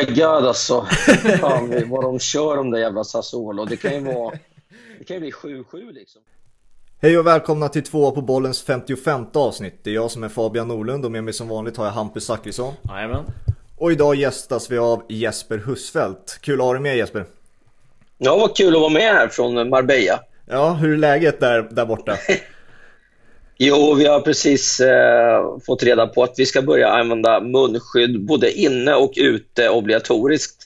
my god alltså. Fan, vad de kör om det jävla Sassuolo. Det kan ju vara... Det kan ju bli 7-7 liksom. Hej och välkomna till två på bollens 55 avsnitt. Det är jag som är Fabian Norlund och med mig som vanligt har jag Hampus Zachrisson. Jajamän. Och idag gästas vi av Jesper Husfeldt. Kul att ha dig med Jesper. Ja, vad kul att vara med här från Marbella. Ja, hur är läget där, där borta? Jo, vi har precis eh, fått reda på att vi ska börja använda munskydd både inne och ute obligatoriskt.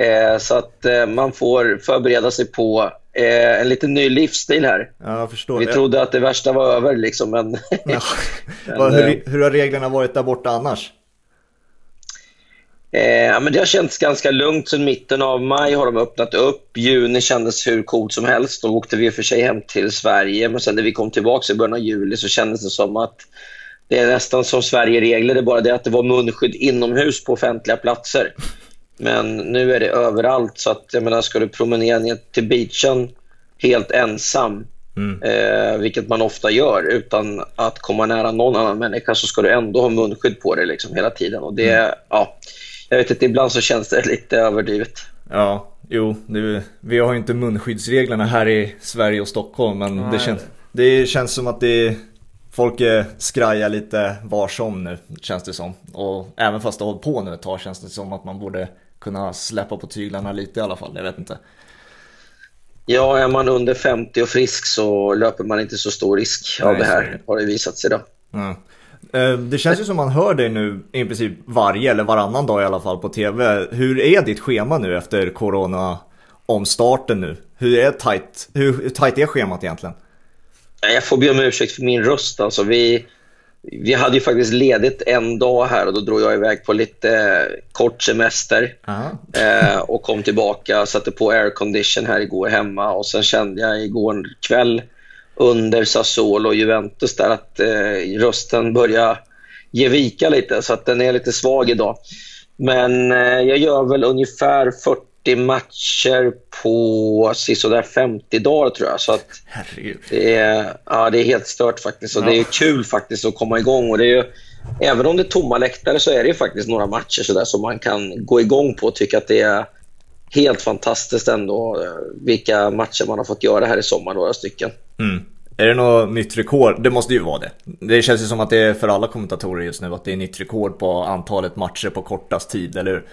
Eh, så att eh, man får förbereda sig på eh, en lite ny livsstil här. Ja. Vi det. trodde att det värsta var över, liksom, men... Ja. men hur, eh, hur har reglerna varit där borta annars? Eh, ja, men det har känts ganska lugnt. Sen mitten av maj har de öppnat upp. Juni kändes hur coolt som helst. Då åkte vi för sig hem till Sverige. Men sen när vi kom tillbaka i början av juli så kändes det som att det är nästan som Sverige-regler. Det är bara det att det var munskydd inomhus på offentliga platser. Men nu är det överallt. Så att, jag menar, ska du promenera ner till beachen helt ensam, Mm. eh, vilket man ofta gör, utan att komma nära någon annan människa så ska du ändå ha munskydd på dig liksom, hela tiden. Och det, ja, jag vet inte, ibland så känns det lite överdrivet. Ja, jo, det, vi har ju inte munskyddsreglerna här i Sverige och Stockholm men det, känns, det känns som att det Folk är skraja lite var som nu känns det som. Och även fast det har hållit på nu ett tag känns det som att man borde kunna släppa på tyglarna lite i alla fall. Jag vet inte. Ja, är man under 50 och frisk så löper man inte så stor risk av Nej, det så är här, har det visat sig. Då. Ja. Eh, Det känns ju som man hör dig nu i princip varje eller varannan dag i alla fall på tv. Hur är ditt schema nu efter corona omstarten nu? Hur är tight, hur, hur tight är schemat egentligen? Jag får be om ursäkt för min röst. Alltså, vi, vi hade ju faktiskt ledigt en dag här och då drog jag iväg på lite eh, kort semester eh, och kom tillbaka, satte på aircondition här igår hemma och sen kände jag igår kväll under Sassuolo och Juventus där att eh, rösten börjar ge vika lite så att den är lite svag idag. Men eh, jag gör väl ungefär 40 matcher på sisådär 50 dagar tror jag. Så att Herregud. det är, ja, det är helt stört faktiskt. Och Det är kul faktiskt att komma igång. Och det är ju, även om det är tomma läktare så är det faktiskt några matcher så där som man kan gå igång på och tycka att det är helt fantastiskt ändå eh, vilka matcher man har fått göra här i sommar, några stycken. Mm. Är det något nytt rekord? Det måste ju vara det. Det känns ju som att det är för alla kommentatorer just nu att det är nytt rekord på antalet matcher på kortast tid, eller hur?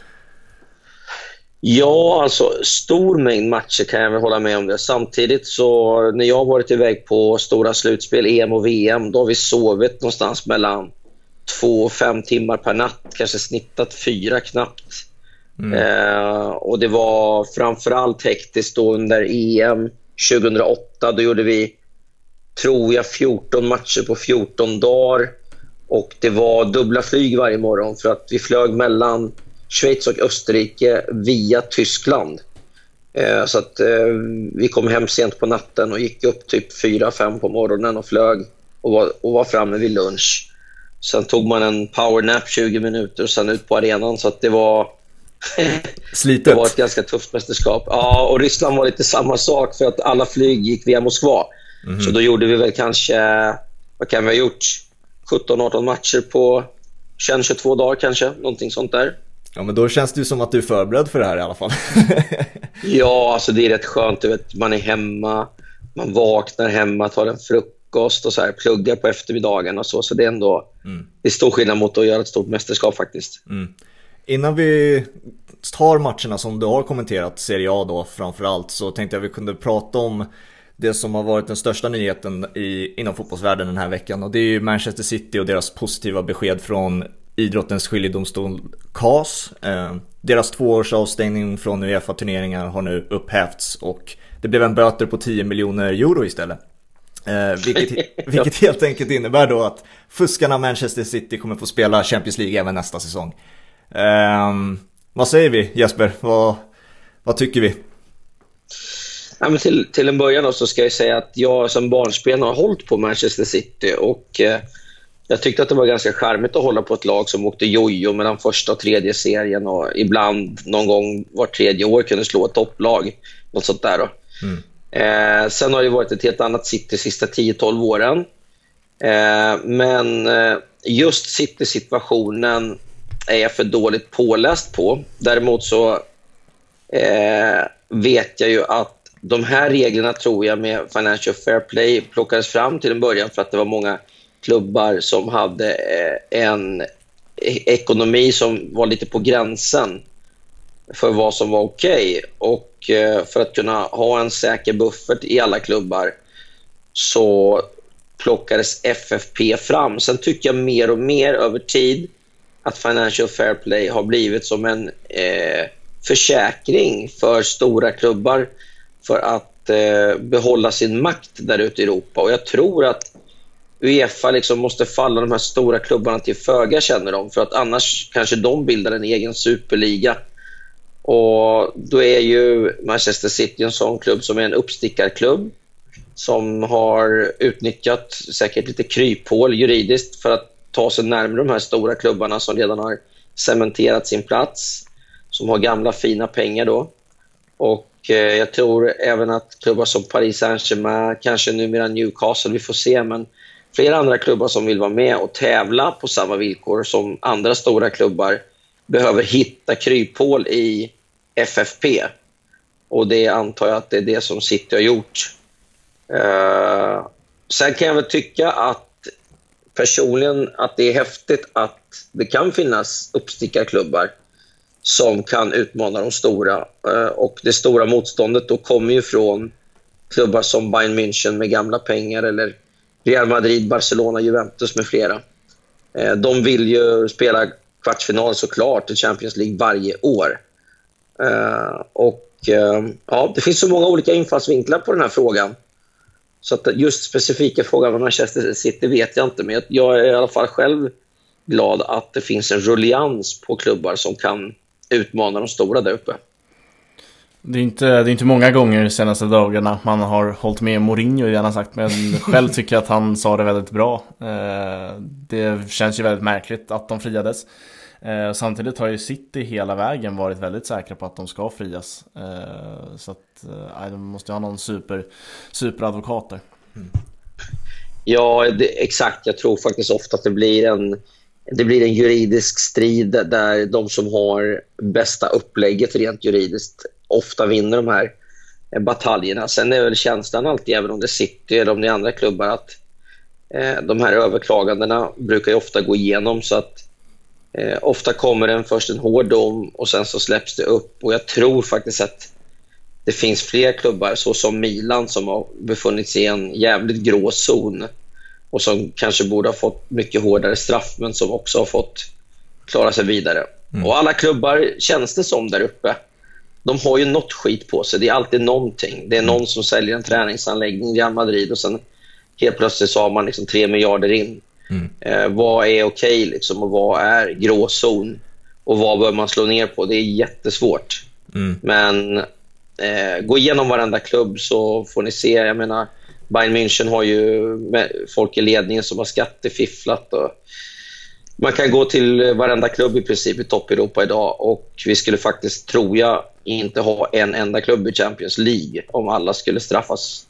Ja, alltså stor mängd matcher kan jag väl hålla med om det. Samtidigt så när jag har varit iväg på stora slutspel, EM och VM, då har vi sovit någonstans mellan två och fem timmar per natt. Kanske snittat fyra knappt. Eh, och det var framförallt hektiskt då under EM 2008. Då gjorde vi, tror jag, 14 matcher på 14 dagar. Och det var dubbla flyg varje morgon för att vi flög mellan Schweiz och Österrike via Tyskland. Eh, så att eh, vi kom hem sent på natten och gick upp typ 4-5 på morgonen och flög och var, och var framme vid lunch. Sen tog man en powernap 20 minuter och sen ut på arenan. Så att det var det Slitet. var ett ganska tufft mästerskap. Ja, och Ryssland var lite samma sak för att alla flyg gick via Moskva. Så då gjorde vi väl kanske, vad kan vi ha gjort? 17-18 matcher på 21-22 dagar kanske, någonting sånt där. Ja men då känns det ju som att du är förberedd för det här i alla fall. Ja, alltså det är rätt skönt. Du vet, man är hemma, man vaknar hemma, tar en frukost och så här, pluggar på eftermiddagen och så. Så det är ändå det är stor skillnad mot att göra ett stort mästerskap faktiskt. Innan vi tar matcherna som du har kommenterat, Serie A då framförallt, så tänkte jag vi kunde prata om det som har varit den största nyheten i, inom fotbollsvärlden den här veckan och det är ju Manchester City och deras positiva besked från idrottens skiljedomstol CAS. Eh, deras tvåårsavstängning från Uefa-turneringar har nu upphävts och det blev en böter på 10 miljoner euro istället. Eh, vilket, vilket helt enkelt innebär då att fuskarna Manchester City kommer få spela Champions League även nästa säsong. Ehm, vad säger vi Jesper? Vad, vad tycker vi? Ja, men till, till en början så ska jag säga att jag som barnsben har hållit på Manchester City och eh, jag tyckte att det var ganska charmigt att hålla på ett lag som åkte jojo mellan första och tredje serien och ibland någon gång var tredje år kunde slå ett topplag. Något sånt där. Då. Eh, sen har det varit ett helt annat City de sista 10-12 åren. Eh, men eh, just City-situationen är jag för dåligt påläst på. Däremot så eh, vet jag ju att de här reglerna tror jag med Financial Fair Play plockades fram till en början för att det var många klubbar som hade eh, en e-, ekonomi som var lite på gränsen för vad som var okej. Okay. Och eh, för att kunna ha en säker buffert i alla klubbar så plockades FFP fram. Sen tycker jag mer och mer över tid att Financial Fair Play har blivit som en eh, försäkring för stora klubbar för att eh, behålla sin makt där ute i Europa. Och jag tror att Uefa liksom måste falla de här stora klubbarna till föga, känner de. För att annars kanske de bildar en egen superliga. Och då är ju Manchester City en sån klubb som är en uppstickarklubb som har utnyttjat säkert lite kryphål juridiskt för att ta sig närmare de här stora klubbarna som redan har cementerat sin plats, som har gamla fina pengar då. Och eh, jag tror även att klubbar som Paris Saint-Germain, kanske numera Newcastle, vi får se, men flera andra klubbar som vill vara med och tävla på samma villkor som andra stora klubbar behöver hitta kryphål i FFP. Och det antar jag att det är det som City har gjort. Uh, sen kan jag väl tycka att personligen att det är häftigt att det kan finnas uppstickarklubbar som kan utmana de stora. Eh, och det stora motståndet då kommer ju från klubbar som Bayern München med gamla pengar eller Real Madrid, Barcelona, Juventus med flera. Eh, de vill ju spela kvartsfinal såklart i Champions League varje år. Eh, och ja, Det finns så många olika infallsvinklar på den här frågan. Så att just specifika frågan om Manchester City vet jag inte, men jag är i alla fall själv glad att det finns en rullians på klubbar som kan utmana de stora där uppe. Det är, inte, det är inte många gånger de senaste dagarna man har hållit med Mourinho gärna sagt men själv tycker jag att han sa det väldigt bra. Eh, det känns ju väldigt märkligt att de friades. Eh, samtidigt har ju City hela vägen varit väldigt säkra på att de ska frias. Eh, så att eh, de måste ha någon super, superadvokat där. Mm. Ja, det, exakt. Jag tror faktiskt ofta att det blir en det blir en juridisk strid där de som har bästa upplägget rent juridiskt ofta vinner de här bataljerna. Sen är väl känslan alltid, även om det är City eller om det är andra klubbar, att eh, de här överklagandena brukar ju ofta gå igenom så att Eh, ofta kommer den först en hård dom och sen så släpps det upp. Och Jag tror faktiskt att det finns fler klubbar, såsom Milan, som har befunnit sig i en jävligt grå zon och som kanske borde ha fått mycket hårdare straff, men som också har fått klara sig vidare. Mm. Och Alla klubbar känns det som där uppe. De har ju något skit på sig. Det är alltid någonting. Det är någon som säljer en träningsanläggning i Real Madrid och sen helt plötsligt så har man liksom tre miljarder in. Mm. Eh, vad är okej liksom, och vad är gråzon? Och vad bör man slå ner på? Det är jättesvårt. Mm. Men eh, gå igenom varenda klubb så får ni se. Jag menar, Bayern München har ju folk i ledningen som har skattefifflat. Och man kan gå till varenda klubb i princip i topp-Europa idag och vi skulle faktiskt, tror jag, inte ha en enda klubb i Champions League om alla skulle straffas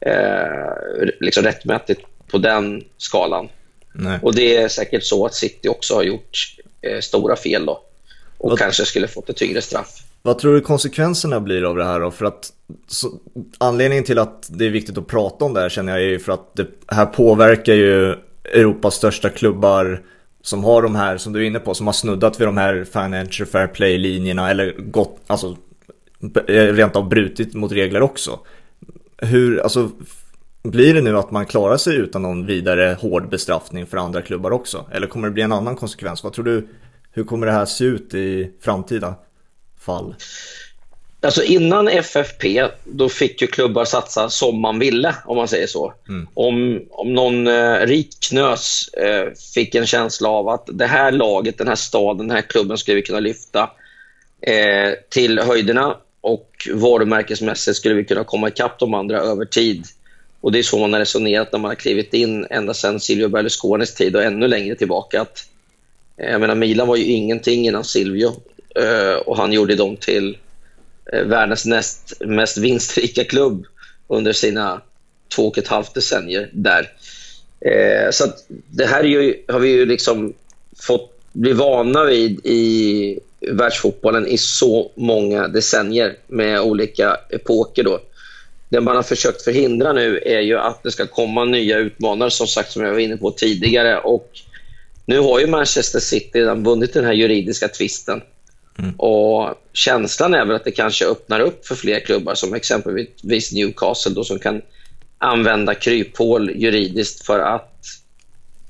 eh, liksom rättmätigt på den skalan. Nej. Och det är säkert så att City också har gjort eh, stora fel då. Och Vad... kanske skulle fått ett tyngre straff. Vad tror du konsekvenserna blir av det här då? För att så, anledningen till att det är viktigt att prata om det här känner jag är ju för att det här påverkar ju Europas största klubbar som har de här, som du är inne på, som har snuddat vid de här Financial Fair Play-linjerna eller gått, alltså rent av brutit mot regler också. Hur, alltså blir det nu att man klarar sig utan någon vidare hård bestraffning för andra klubbar också? Eller kommer det bli en annan konsekvens? Vad tror du? Hur kommer det här se ut i framtida fall? Alltså innan FFP, då fick ju klubbar satsa som man ville, om man säger så. Mm. Om, om någon eh, rik knös eh, fick en känsla av att det här laget, den här staden, den här klubben skulle vi kunna lyfta eh, till höjderna och varumärkesmässigt skulle vi kunna komma ikapp de andra över tid och Det är så man har resonerat när man har klivit in ända sedan Silvio Berlusconis tid och ännu längre tillbaka. Att, eh, jag menar, Milan var ju ingenting innan Silvio eh, och han gjorde dem till eh, världens näst mest vinstrika klubb under sina två och ett halvt decennier där. Så det här ju, har vi ju liksom fått bli vana vid i världsfotbollen i så många decennier med olika epoker. Då. Det man har försökt förhindra nu är ju att det ska komma nya utmanare, som sagt, som jag var inne på tidigare. Och nu har ju Manchester City redan vunnit den här juridiska tvisten. Mm. Och Känslan är väl att det kanske öppnar upp för fler klubbar, som exempelvis Newcastle, då, som kan använda kryphål juridiskt för att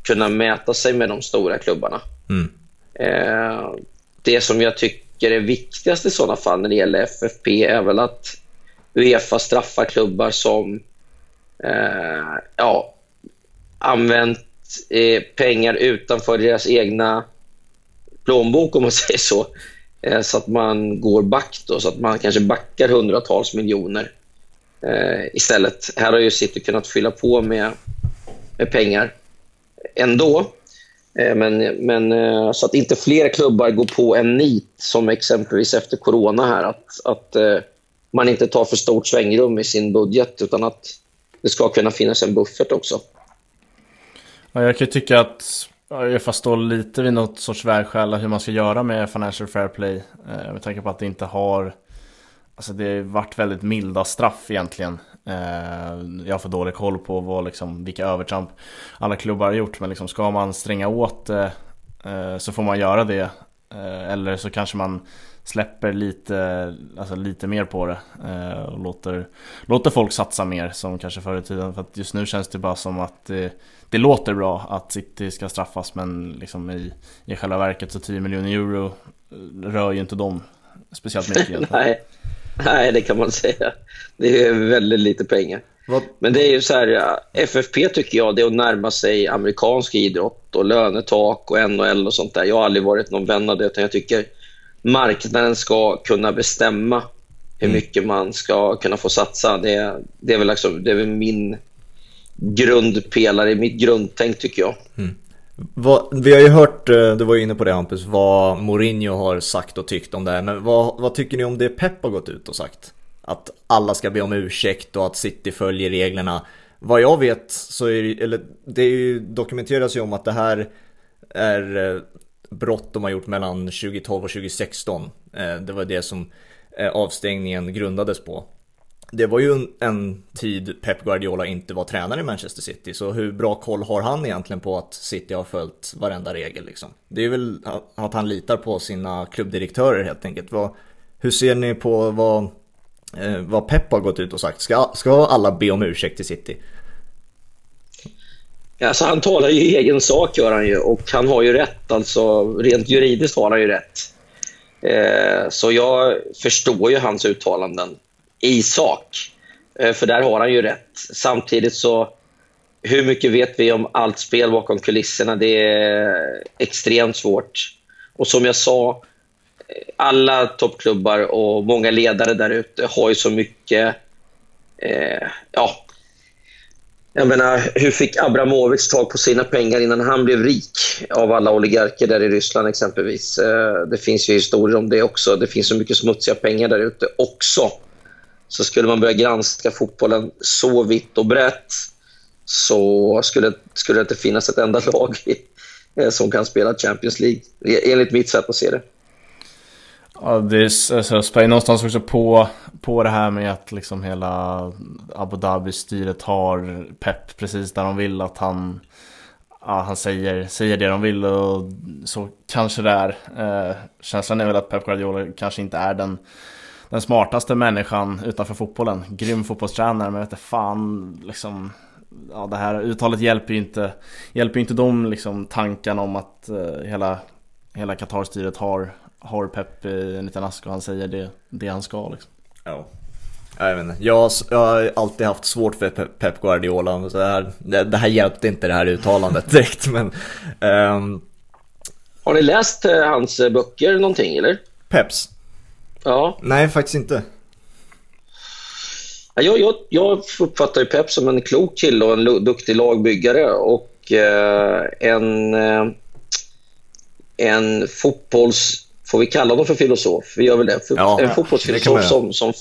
kunna mäta sig med de stora klubbarna. Mm. Eh, det som jag tycker är viktigast i sådana fall när det gäller FFP är väl att Uefa straffar klubbar som eh, ja, använt eh, pengar utanför deras egna plånbok, om man säger så. Eh, så att man går back, då, så att man kanske backar hundratals miljoner eh, istället. Här har ju City kunnat fylla på med, med pengar ändå. Eh, men, men eh, så att inte fler klubbar går på en nit som exempelvis efter corona här. Att, att eh, man inte tar för stort svängrum i sin budget utan att det ska kunna finnas en buffert också. Ja, jag kan ju tycka att Uefa står lite vid något sorts vägskäl hur man ska göra med Financial Fair Play. Eh, med tanke på att det inte har Alltså det har varit väldigt milda straff egentligen. Eh, jag har för dålig koll på vad, liksom, vilka övertramp alla klubbar har gjort. Men liksom, ska man stränga åt det eh, så får man göra det. Eh, eller så kanske man släpper lite, alltså lite mer på det och låter, låter folk satsa mer som kanske förr i tiden. För att just nu känns det bara som att det, det låter bra att City ska straffas men liksom i, i själva verket så 10 miljoner euro rör ju inte dem speciellt mycket. Nej. Nej, det kan man säga. Det är väldigt lite pengar. Vad? Men det är ju så här, FFP tycker jag, det är att närma sig amerikansk idrott och lönetak och NHL och sånt där. Jag har aldrig varit någon vän av det, utan jag tycker marknaden ska kunna bestämma hur mm. mycket man ska kunna få satsa. Det, det, är, väl liksom, det är väl min grundpelare, mitt grundtänk tycker jag. Mm. Vad, vi har ju hört, eh, du var ju inne på det Hampus, vad Mourinho har sagt och tyckt om det här. Men vad, vad tycker ni om det Pep har gått ut och sagt? Att alla ska be om ursäkt och att City följer reglerna. Vad jag vet så är det, eller det är ju, dokumenteras ju om att det här är eh, brott de har gjort mellan 2012 och 2016. Eh, det var det som eh, avstängningen grundades på det var ju en, tid Pep Guardiola inte var tränare i Manchester City, så hur bra koll har han egentligen på att City har följt varenda regel liksom? Det är väl att han litar på sina klubbdirektörer helt enkelt. Vad, hur ser ni på vad, eh, vad Pep har gått ut och sagt? Ska, ska alla be om ursäkt till City? Alltså han talar ju i egen sak gör han ju och han har ju rätt. Alltså rent juridiskt har han ju rätt. Eh, så jag förstår ju hans uttalanden i sak. Eh, för där har han ju rätt. Samtidigt så, hur mycket vet vi om allt spel bakom kulisserna? Det är extremt svårt. Och som jag sa, alla toppklubbar och många ledare där ute har ju så mycket... Eh, ja, jag menar, hur fick Abramovic tag på sina pengar innan han blev rik av alla oligarker där i Ryssland exempelvis? Eh, det finns ju historier om det också. Det finns så mycket smutsiga pengar där ute också. Så skulle man börja granska fotbollen så vitt och brett så skulle, skulle det inte finnas ett enda lag eh, som kan spela Champions League, enligt mitt sätt att se det. Ja, det alltså, spär någonstans också på, på det här med att liksom hela Abu Dhabi-styret har pepp precis där de vill att han Ja, han säger, säger det de vill och så kanske det är. Eh, känslan är väl att Pep Guardiola kanske inte är den den smartaste människan utanför fotbollen. Grym fotbollstränare, men vet inte fan liksom Ja det här uttalet hjälper ju inte Hjälper inte de liksom tankarna om att eh, hela Hela Qatar-styret har har pepp i en liten ask och han säger det, det han ska liksom. Ja jag, vet inte. Jag, jag har alltid haft svårt för Pep Guardiola. Så det, här, det, det här hjälpte inte det här uttalandet direkt. Men, um... Har ni läst uh, hans böcker någonting eller? Peps? Ja. Nej, faktiskt inte. Jag, jag, jag uppfattar ju Pep som en klok kille och en duktig lagbyggare och eh, en, eh, en fotbolls... Får vi kalla honom för filosof? Vi gör väl det. Ja, en fotbollsfilosof som, som,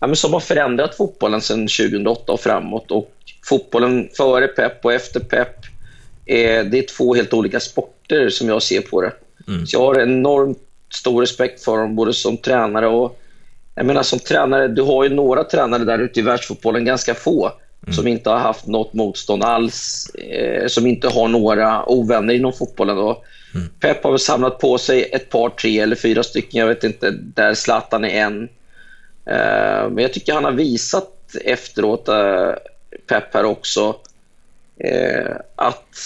ja, men som har förändrat fotbollen sedan 2008 och framåt. Och fotbollen före Pep och efter Pep är, det är två helt olika sporter som jag ser på det. Mm. Så jag har enormt stor respekt för dem, både som tränare och... Jag menar som tränare, du har ju några tränare där ute i världsfotbollen, ganska få, mm. som inte har haft något motstånd alls, eh, som inte har några ovänner inom fotbollen. Och mm. Pep har väl samlat på sig ett par, tre eller fyra stycken, jag vet inte, där Zlatan är en. Eh, men jag tycker han har visat efteråt, eh, Pep här också, eh, att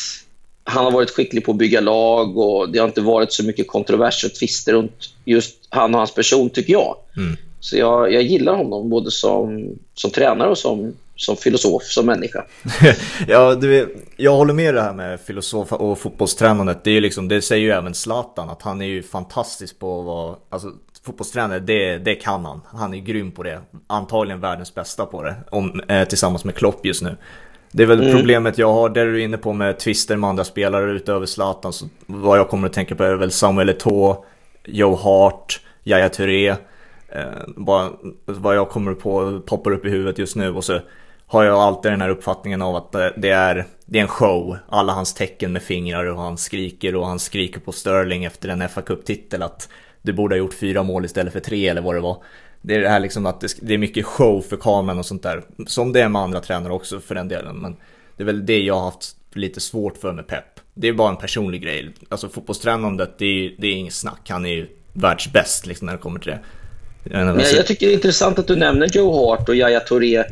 han har varit skicklig på att bygga lag och det har inte varit så mycket kontroverser och tvister runt just han och hans person, tycker jag. Mm. Så jag, jag gillar honom både som, som tränare och som, som filosof, som människa. ja, du, jag håller med det här med filosof och fotbollstränandet. Det, är liksom, det säger ju även Zlatan, att han är ju fantastisk på att vara... Alltså, fotbollstränare, det, det kan han. Han är grym på det. Antagligen världens bästa på det. Om, eh, tillsammans med Klopp just nu. Det är väl mm. problemet jag har, det du är inne på med twister med andra spelare utöver Zlatan. Så vad jag kommer att tänka på är väl Samuel Eto'o, Joe Hart, Yahya Touré. Eh, bara, vad jag kommer på poppar upp i huvudet just nu. Och så har jag alltid den här uppfattningen av att det är, det är en show. Alla hans tecken med fingrar och han skriker och han skriker på Sterling efter en fa Cup-titel att du borde ha gjort fyra mål istället för tre eller vad det var. Det är det här liksom att det är mycket show för kameran och sånt där. Som det är med andra tränare också för den delen. Men det är väl det jag har haft lite svårt för med Pep. Det är bara en personlig grej. Alltså fotbollstränandet, det är, det är inget snack. Han är ju världsbäst liksom när det kommer till det. Jag, jag tycker det är intressant att du nämner Joe Hart och Yahya Touré.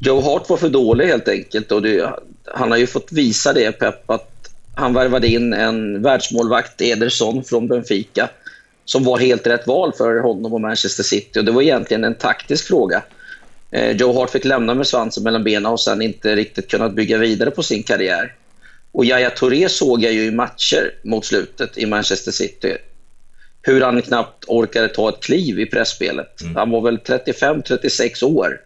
Joe Hart var för dålig helt enkelt och det, han har ju fått visa det, Pep, att han värvade in en världsmålvakt, Ederson, från Benfica som var helt rätt val för honom och Manchester City. Och Det var egentligen en taktisk fråga. Eh, Joe Hart fick lämna med svansen mellan benen och sen inte riktigt kunnat bygga vidare på sin karriär. Och Yahya Touré såg jag ju i matcher mot slutet i Manchester City. Hur han knappt orkade ta ett kliv i pressspelet. Mm. Han var väl 35-36 år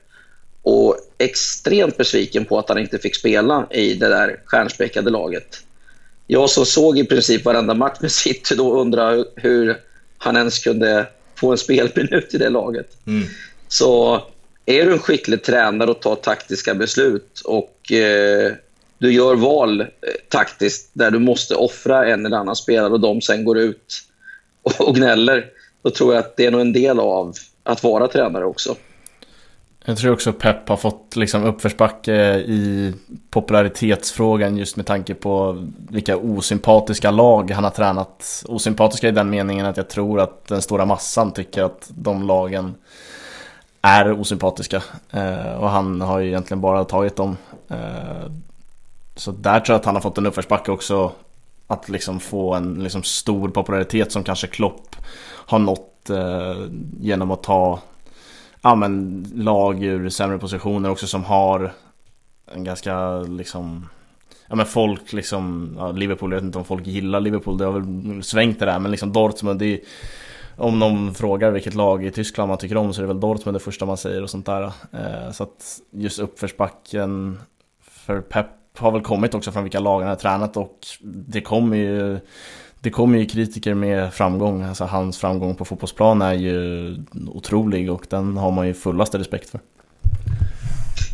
och extremt besviken på att han inte fick spela i det där stjärnspäckade laget. Jag som såg i princip varenda match med City då undrar hur han ens kunde få en spelminut i det laget. Mm. Så är du en skicklig tränare och tar taktiska beslut och eh, du gör val eh, taktiskt där du måste offra en eller annan spelare och de sen går ut och, och gnäller, då tror jag att det är nog en del av att vara tränare också. Jag tror också Pep har fått liksom uppförsbacke i popularitetsfrågan just med tanke på vilka osympatiska lag han har tränat. Osympatiska i den meningen att jag tror att den stora massan tycker att de lagen är osympatiska. Eh, och han har ju egentligen bara tagit dem. Eh, så där tror jag att han har fått en uppförsbacke också. Att liksom få en liksom stor popularitet som kanske Klopp har nått eh, genom att ta ja, men, lag ur sämre positioner också som har en ganska liksom Ja men folk liksom, ja, Liverpool, jag vet inte om folk gillar Liverpool, det har väl svängt det där men liksom Dortmund, det är, om någon frågar vilket lag i Tyskland man tycker om så är det väl Dortmund det första man säger och sånt där. Eh, så att just uppförsbacken för Pep har väl kommit också från vilka lag han har tränat och det kommer ju det kommer ju kritiker med framgång. Alltså hans framgång på fotbollsplan är ju otrolig och den har man ju fullaste respekt för.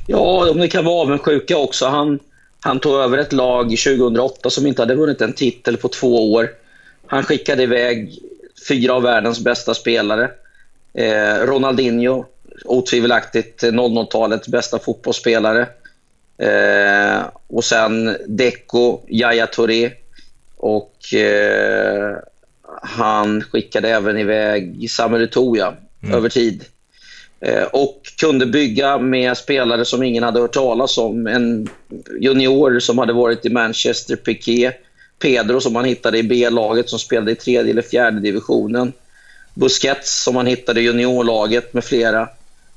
Ja, om det kan vara avundsjuka också. Han, han tog över ett lag 2008 som inte hade vunnit en titel på två år. Han skickade iväg fyra av världens bästa spelare. Eh, Ronaldinho, otvivelaktigt 00-talets bästa fotbollsspelare. Eh, och sen Deco, Yahya Touré, och eh, han skickade även iväg Samuel Eto'o mm. över tid. Eh, och kunde bygga med spelare som ingen hade hört talas om. En junior som hade varit i Manchester, Piqué. Pedro som han hittade i B-laget som spelade i tredje eller fjärde divisionen. Busquets som han hittade i juniorlaget med flera.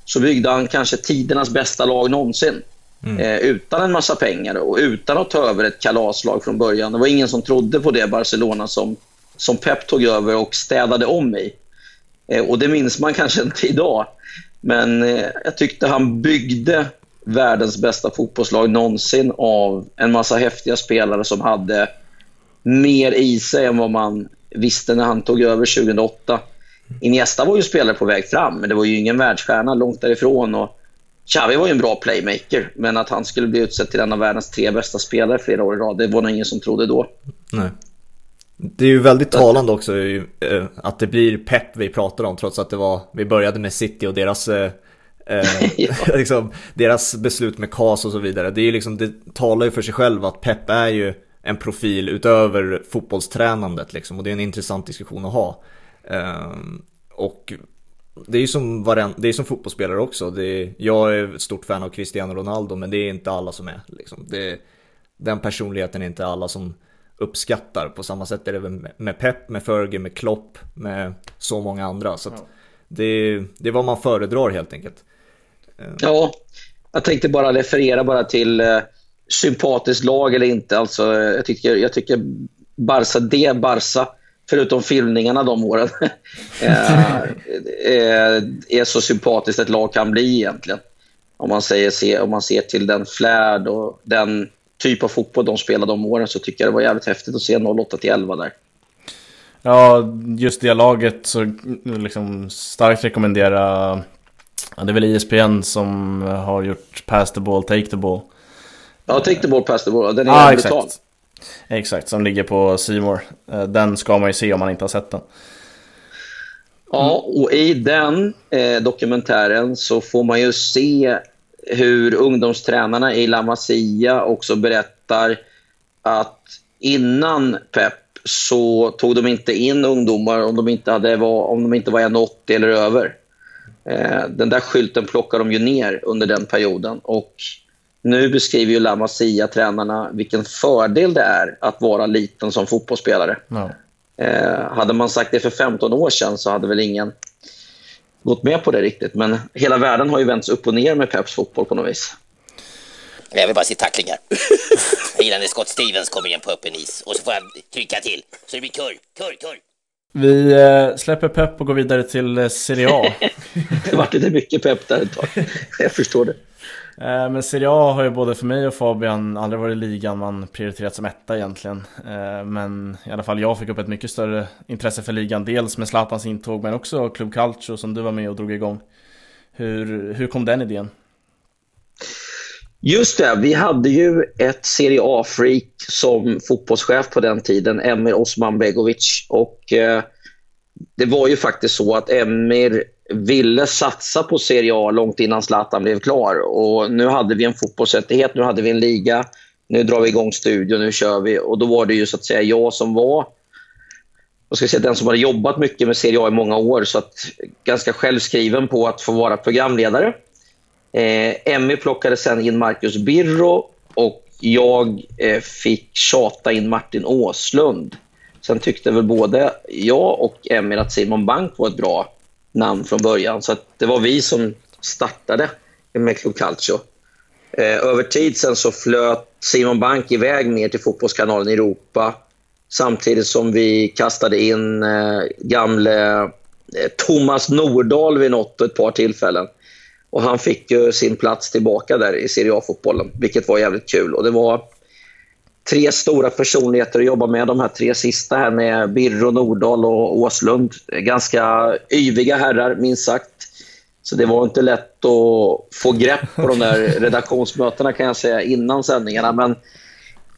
Så byggde han kanske tidernas bästa lag någonsin. Mm. Eh, utan en massa pengar och utan att ta över ett kalaslag från början. Det var ingen som trodde på det Barcelona som, som Pep tog över och städade om i. Eh, och det minns man kanske inte idag. Men eh, jag tyckte han byggde världens bästa fotbollslag någonsin av en massa häftiga spelare som hade mer i sig än vad man visste när han tog över 2008. Iniesta var ju spelare på väg fram, men det var ju ingen världsstjärna långt därifrån. Och Xavi var ju en bra playmaker, men att han skulle bli utsedd till en av världens tre bästa spelare flera år i rad, det var nog ingen som trodde då. Nej. Det är ju väldigt talande också eh, att det blir pepp vi pratar om trots att det var, vi började med City och deras eh, ja. liksom, deras beslut med KAS och så vidare. Det, är liksom, det talar ju för sig själv att Pep är ju en profil utöver fotbollstränandet liksom, och det är en intressant diskussion att ha. Um, och det är ju som, det är som fotbollsspelare också. Det är, jag är ett stort fan av Cristiano Ronaldo men det är inte alla som är. Liksom. Det, den personligheten är inte alla som uppskattar. På samma sätt är det med Pep, med Fergie, med Klopp, med så många andra. Så ja. det, det är vad man föredrar helt enkelt. Ja, jag tänkte bara referera bara till eh, sympatiskt lag eller inte. Alltså, jag tycker, jag tycker Barca, det Barca, förutom filmningarna de åren, eh, eh, är så sympatiskt ett lag kan bli egentligen. Om man, säger, om man ser till den flärd och den typ av fotboll de spelade de åren så tycker jag det var jävligt häftigt att se 08 till 11 där. Ja, just det laget så liksom starkt rekommendera ja, Det är väl ISPN som har gjort Pass the ball, Take the ball Ja, Take the ball, Pass the ball, den är ah, exakt exakt, som ligger på Simor. Eh, den ska man ju se om man inte har sett den. Ja, och i den eh, dokumentären så får man ju se hur ungdomstränarna i La Masia också berättar att innan Pep så tog de inte in ungdomar om de inte, hade, om de inte var 1,80 eller över. Eh, den där skylten plockar de ju ner under den perioden. Och nu beskriver ju La Masia, tränarna, vilken fördel det är att vara liten som fotbollsspelare. No. Eh, hade man sagt det för 15 år sedan så hade väl ingen gått med på det riktigt. Men hela världen har ju vänts upp och ner med Peps fotboll på något vis. Jag vill bara se tacklingar. Jag gillar när Scott Stevens kommer in på öppen is och så får jag trycka till så det blir kurr, kurr, kurr. Vi eh, släpper pepp och går vidare till eh, Serie A. det vart lite mycket pepp där ett tag. Jag förstår det. Eh, men Serie A har ju både för mig och Fabian aldrig varit ligan man prioriterat som etta egentligen. Eh, men i alla fall jag fick upp ett mycket större intresse för ligan. Dels med Zlatans intåg men också Club Calcio som du var med och drog igång. Hur, hur kom den idén? Just det, vi hade ju ett Serie A-freak som fotbollschef på den tiden, Emir Osman Begovic. Och, eh, det var ju faktiskt så att Emir ville satsa på Serie A långt innan Zlatan blev klar. Och nu hade vi en fotbollsrättighet, nu hade vi en liga. Nu drar vi igång studion, nu kör vi. Och då var det ju så att säga jag som var vad ska säga, den som hade jobbat mycket med Serie A i många år. Så att, ganska självskriven på att få vara programledare. Eh, Emmy plockade sen in Marcus Birro och jag eh, fick tjata in Martin Åslund. Sen tyckte väl både jag och Emmy att Simon Bank var ett bra namn från början. Så det var vi som startade med Club Calcio. Eh, över tid sen så flöt Simon Bank iväg ner till Fotbollskanalen Europa samtidigt som vi kastade in eh, gamle eh, Thomas Nordahl vid något och ett par tillfällen. Och han fick ju sin plats tillbaka där i Serie A-fotbollen, vilket var jävligt kul. Och det var tre stora personligheter att jobba med. De här tre sista här med Birro, Nordahl och Åslund. Ganska yviga herrar, minst sagt. Så det var inte lätt att få grepp på de där redaktionsmötena kan jag säga innan sändningarna. Men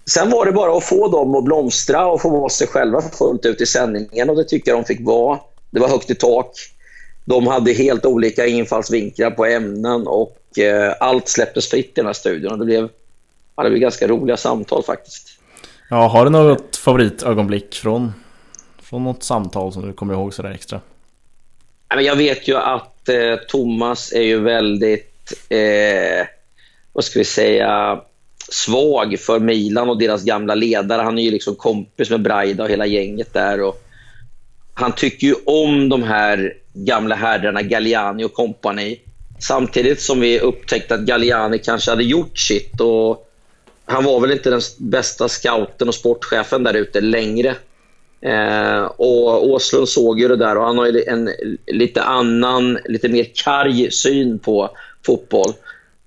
sen var det bara att få dem att blomstra och få vara sig själva fullt ut i sändningen och det tycker jag de fick vara. Det var högt i tak. De hade helt olika infallsvinklar på ämnen och eh, allt släpptes fritt i den här studion. Och det blev det blir ganska roliga samtal faktiskt. Ja, har du något favoritögonblick från, från något samtal som du kommer ihåg sådär extra? Jag vet ju att eh, Thomas är ju väldigt, eh, vad ska vi säga, svag för Milan och deras gamla ledare. Han är ju liksom kompis med Braida och hela gänget där. Och han tycker ju om de här gamla herrarna, Galliani och kompani. Samtidigt som vi upptäckte att Galliani kanske hade gjort sitt och han var väl inte den bästa scouten och sportchefen där ute längre. Eh, och Åslund såg ju det där och han har en lite annan, lite mer karg syn på fotboll.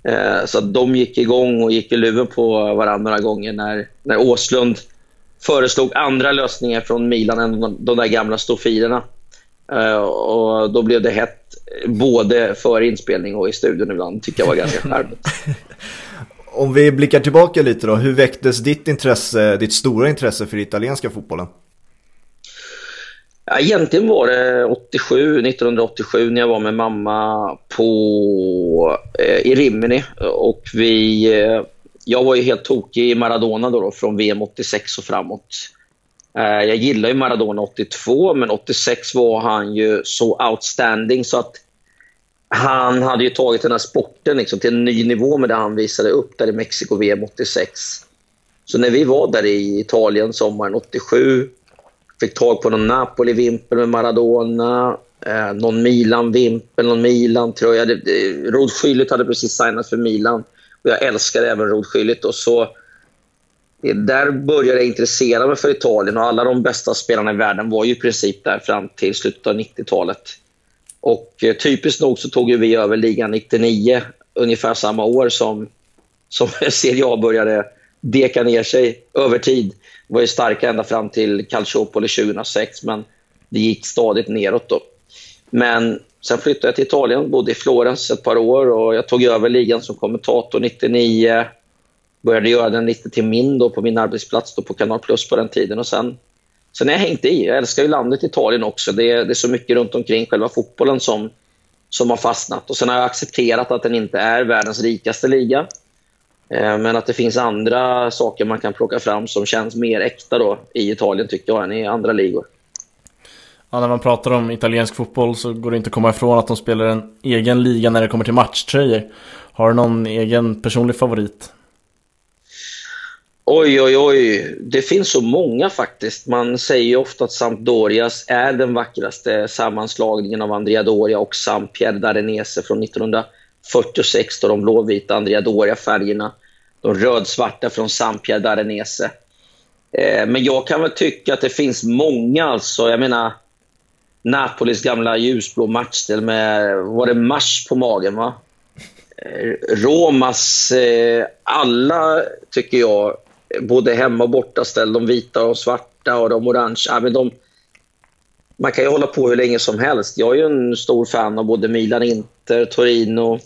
Eh, så de gick igång och gick i luven på varandra några gånger när, när Åslund föreslog andra lösningar från Milan än de, de där gamla stofilerna. Eh, och då blev det hett både för inspelning och i studion ibland. Tycker jag var ganska charmigt. Om vi blickar tillbaka lite då, hur väcktes ditt intresse, ditt stora intresse för italienska fotbollen? Ja, egentligen var det 87, 1987 när jag var med mamma på, eh, i Rimini. Och vi, eh, jag var ju helt tokig i Maradona då, då, från VM 86 och framåt. Eh, jag gillar ju Maradona 82, men 86 var han ju så outstanding så att han hade ju tagit den här sporten liksom till en ny nivå med det han visade upp där i Mexiko VM 86. Så när vi var där i Italien sommaren 87 Fick tag på någon Napoli-vimpel med Maradona, eh, någon Milan-vimpel, någon Milan-tröja. Rod Schüllit hade precis signat för Milan och jag älskar även Rod Schüllit. Och så, eh, där började jag intressera mig för Italien och alla de bästa spelarna i världen var ju i princip där fram till slutet av 90-talet. Och eh, typiskt nog så tog vi över ligan 99, ungefär samma år som, som Serie A började deka ner sig över tid var ju starka ända fram till Calciopoli 2006, men det gick stadigt neråt då. Men sen flyttade jag till Italien, bodde i Florens ett par år och jag tog över ligan som kommentator 99. Började göra den lite till min då på min arbetsplats då på Kanal Plus på den tiden. Och sen, sen har jag hängt i. Jag älskar ju landet Italien också. Det är, det är så mycket runt omkring själva fotbollen som, som har fastnat. Och Sen har jag accepterat att den inte är världens rikaste liga. Eh, men att det finns andra saker man kan plocka fram som känns mer äkta då i Italien tycker jag än i andra ligor. Ja, när man pratar om italiensk fotboll så går det inte att komma ifrån att de spelar en egen liga när det kommer till matchtröjor. Har du någon egen personlig favorit? Oj, oj, oj. Det finns så många faktiskt. Man säger ju ofta att Sampdorias är den vackraste sammanslagningen av Andrea Doria och Sampier Darenese från 1946. då de blåvita Andrea Doria-färgerna. De rödsvarta från Sampier Darenese. Eh, men jag kan väl tycka att det finns många. alltså. Jag menar, Napolis gamla ljusblå matchställ med, var det mars på magen va? Eh, Romas, eh, alla tycker jag, både hemma och borta ställ, de vita och svarta och de orangea. Ja, de, man kan ju hålla på hur länge som helst. Jag är ju en stor fan av både Milan, Inter, Torino,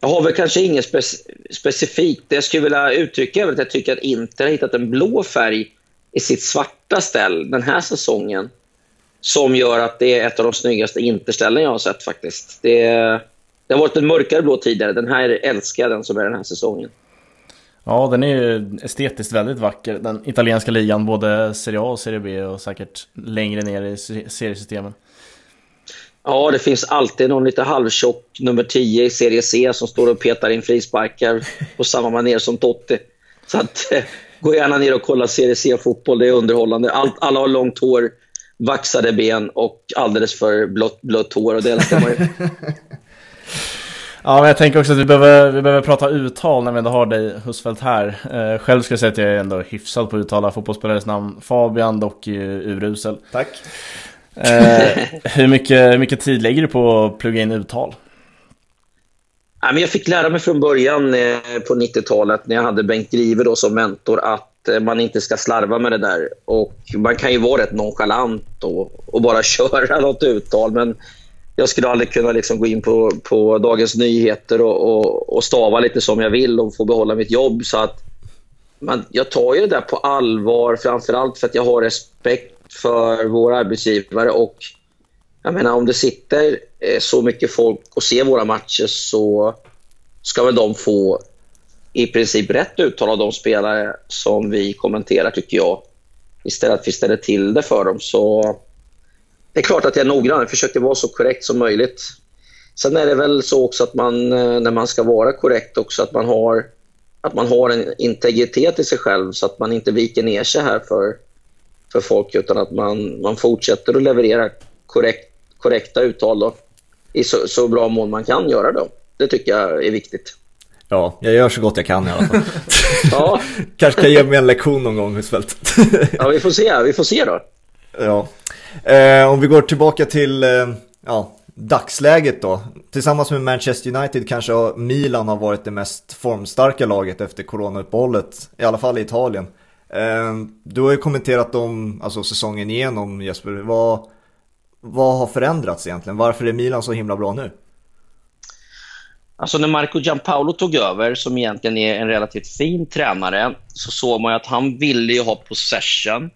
jag har väl kanske inget spe specifikt. Det jag skulle vilja uttrycka är att jag tycker att Inter har hittat en blå färg i sitt svarta ställ den här säsongen. Som gör att det är ett av de snyggaste Interställen jag har sett faktiskt. Det, det har varit en mörkare blå tidigare. Den här älskar jag, den som är den här säsongen. Ja, den är ju estetiskt väldigt vacker. Den italienska ligan, både Serie A och Serie B och säkert längre ner i seriesystemen. Ja, det finns alltid någon lite halvtjock nummer 10 i Serie C som står och petar in frisparkar på samma manér som Totti. Så att, eh, gå gärna ner och kolla Serie C-fotboll. Det är underhållande. All, alla har långt hår, vaxade ben och alldeles för blött, hår och det älskar man ju. Ja, men jag tänker också att vi behöver, vi behöver prata uttal när vi ändå har dig Husfeldt här. Eh, själv ska jag säga att jag är ändå hyfsad på att uttala fotbollsspelares namn. Fabian dock urusel. Tack. Eh, hur, mycket, hur mycket tid lägger du på att plugga in uttal? jag fick lära mig från början eh, på 90-talet när jag hade Bengt Grive då som mentor att eh, man inte ska slarva med det där. Och Man kan ju vara rätt nonchalant och, och bara köra något uttal men jag skulle aldrig kunna liksom gå in på, på Dagens Nyheter och, och, och, stava lite som jag vill och få behålla mitt jobb. Så att man, jag tar ju det där på allvar, framförallt för att jag har respekt för vår arbetsgivare. Och jag menar, om det sitter eh, så mycket folk och ser våra matcher så ska väl de få i princip rätt uttal av de spelare som vi kommenterar, tycker jag. Istället för att vi ställer till det för dem. Så det är klart att jag är noggrann. Jag försöker vara så korrekt som möjligt. Sen är det väl så också att man, eh, när man ska vara korrekt också, att man har, att man har en integritet i sig själv så att man inte viker ner sig här för för folk utan att man, man fortsätter att leverera korrekt, korrekta uttal då, i så, så bra mån man kan göra. Då. Det tycker jag är viktigt. Ja, jag gör så gott jag kan i alla fall. ja. Kanske kan ge mig en lektion någon gång Husfeldt. ja, vi får se. Vi får se då. Ja. Eh, om vi går tillbaka till eh, ja, dagsläget då. Tillsammans med Manchester United kanske Milan har varit det mest formstarka laget efter coronauppehållet. I alla fall i Italien. Eh, du har ju kommenterat om alltså, säsongen igenom Jesper. Vad, vad har förändrats egentligen? Varför är Milan så himla bra nu? Alltså när Marco Giampaolo tog över, som egentligen är en relativt fin tränare, så såg man att han ville ju ha possession,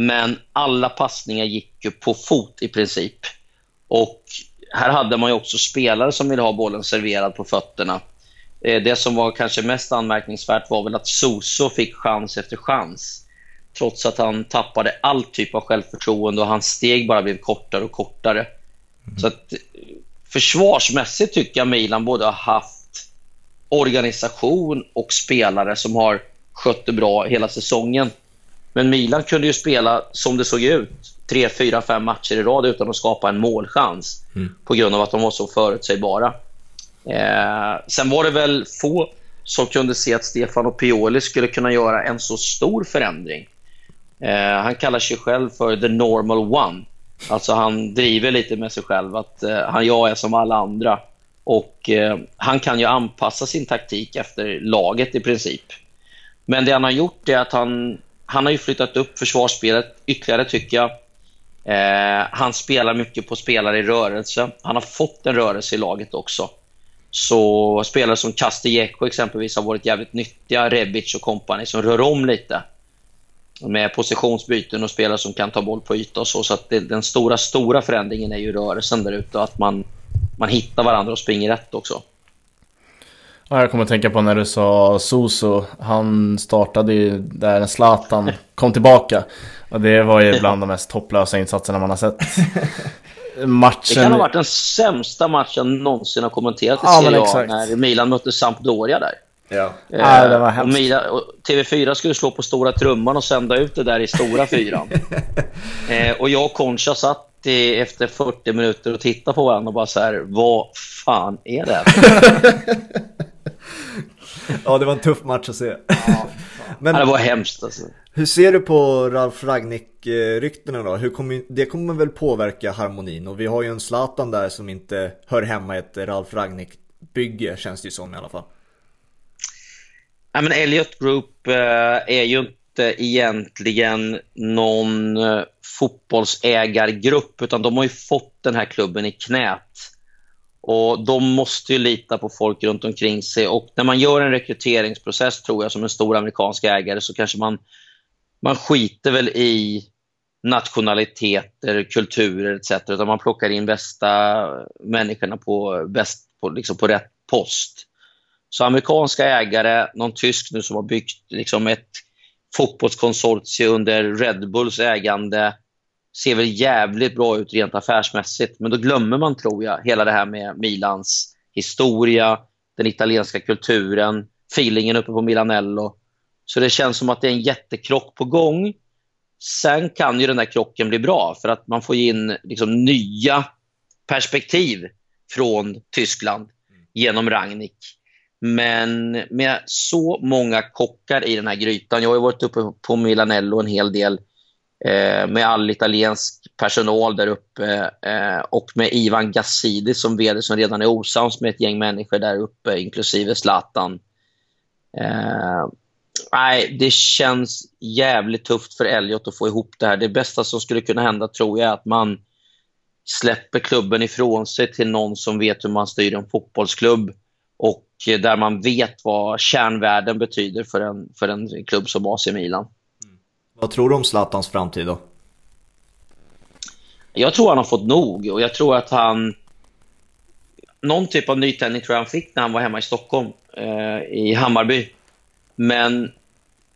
men alla passningar gick ju på fot i princip. Och här hade man ju också spelare som ville ha bollen serverad på fötterna. Eh, det som var kanske mest anmärkningsvärt var väl att Soso fick chans efter chans. Trots att han tappade all typ av självförtroende och hans steg bara blev kortare och kortare. Mm. Så att, försvarsmässigt tycker jag Milan både har haft organisation och spelare som har skött det bra hela säsongen. Men Milan kunde ju spela som det såg ut tre, fyra, fem matcher i rad utan att skapa en målchans mm. på grund av att de var så förutsägbara. Eh, sen var det väl få som kunde se att Stefano Pioli skulle kunna göra en så stor förändring. Eh, han kallar sig själv för the normal one. Alltså han driver lite med sig själv att eh, han, jag är som alla andra. Och eh, Han kan ju anpassa sin taktik efter laget i princip. Men det han har gjort är att han, han har flyttat upp försvarsspelet ytterligare tycker jag. Eh, han spelar mycket på spelare i rörelse. Han har fått en rörelse i laget också. Så spelare som Castillejo exempelvis har varit jävligt nyttiga. Rebic och kompani som rör om lite med positionsbyten och spelare som kan ta boll på yta och så. Så att det, den stora, stora förändringen är ju rörelsen där ute och att man, man hittar varandra och springer rätt också. Ja, jag kommer att tänka på när du sa Soso. Han startade ju där Zlatan kom tillbaka. Och det var ju bland de mest hopplösa insatserna man har sett. Matchen... Det kan ha varit den sämsta matchen någonsin har kommenterat i ja, Serie A när Milan mötte Sampdoria där. Ja. Eh, ja, det var hemskt. Och Mila, och TV4 skulle slå på stora trumman och sända ut det där i stora fyran. eh, och jag och Concha satt i, efter 40 minuter och tittade på varandra och bara så här, vad fan är det här? Ja, det var en tuff match att se. Ja, Men, det var hemskt alltså. Hur ser du på Ralf Ragnik-ryktena då? Hur kommer, det kommer väl påverka harmonin? Och vi har ju en Zlatan där som inte hör hemma i ett Ralf Ragnik-bygge, känns det ju som i alla fall. Ja, men Elliot Group eh, är ju inte egentligen någon eh, fotbollsägargrupp utan de har ju fått den här klubben i knät. Och De måste ju lita på folk runt omkring sig. Och När man gör en rekryteringsprocess, tror jag, som en stor amerikansk ägare så kanske man, man skiter väl i nationaliteter, kulturer etc. Utan man plockar in bästa människorna på, bäst, på, liksom på rätt post. Så amerikanska ägare, någon tysk nu som har byggt liksom ett fotbollskonsortium under Red Bulls ägande ser väl jävligt bra ut rent affärsmässigt. Men då glömmer man, tror jag, hela det här med Milans historia, den italienska kulturen, feelingen uppe på Milanello. Så det känns som att det är en jättekrock på gång. Sen kan ju den där krocken bli bra för att man får in liksom nya perspektiv från Tyskland genom Rangnick. Men med så många kockar i den här grytan. Jag har varit uppe på Milanello en hel del Eh, med all italiensk personal där uppe eh, och med Ivan Gassidi som vd som redan är osams med ett gäng människor där uppe, inklusive Zlatan. Eh, nej, det känns jävligt tufft för Elliot att få ihop det här. Det bästa som skulle kunna hända tror jag är att man släpper klubben ifrån sig till någon som vet hur man styr en fotbollsklubb och där man vet vad kärnvärden betyder för en, för en klubb som AC Milan. Vad tror du om Zlatans framtid då? Jag tror han har fått nog och jag tror att han... Någon typ av nytändning tror jag han fick när han var hemma i Stockholm, eh, i Hammarby. Men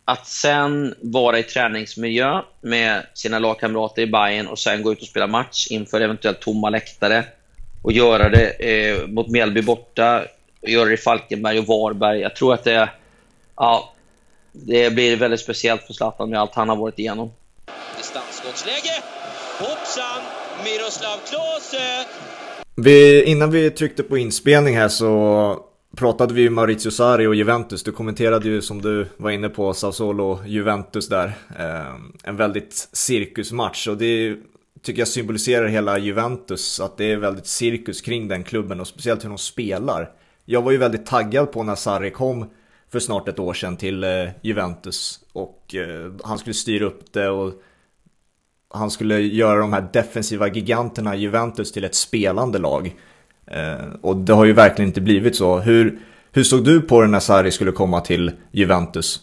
att sen vara i träningsmiljö med sina lagkamrater i Bayern och sen gå ut och spela match inför eventuellt tomma läktare och göra det eh, mot Mjällby borta och göra det i Falkenberg och Varberg. Jag tror att det, ja, det blir väldigt speciellt för Zlatan med allt han har varit igenom. Distansskottsläge! Hoppsan! Miroslav Klose! Vi, innan vi tryckte på inspelning här så pratade vi ju Maurizio Sarri och Juventus. Du kommenterade ju som du var inne på Sassuolo Juventus där. Eh, en väldigt cirkusmatch och det tycker jag symboliserar hela Juventus. Att det är väldigt cirkus kring den klubben och speciellt hur de spelar. Jag var ju väldigt taggad på när Sarri kom för snart ett år sedan till eh, Juventus och eh, han skulle styra upp det och han skulle göra de här defensiva giganterna Juventus till ett spelande lag. Eh, och det har ju verkligen inte blivit så. Hur, hur såg du på det när Sarri skulle komma till Juventus?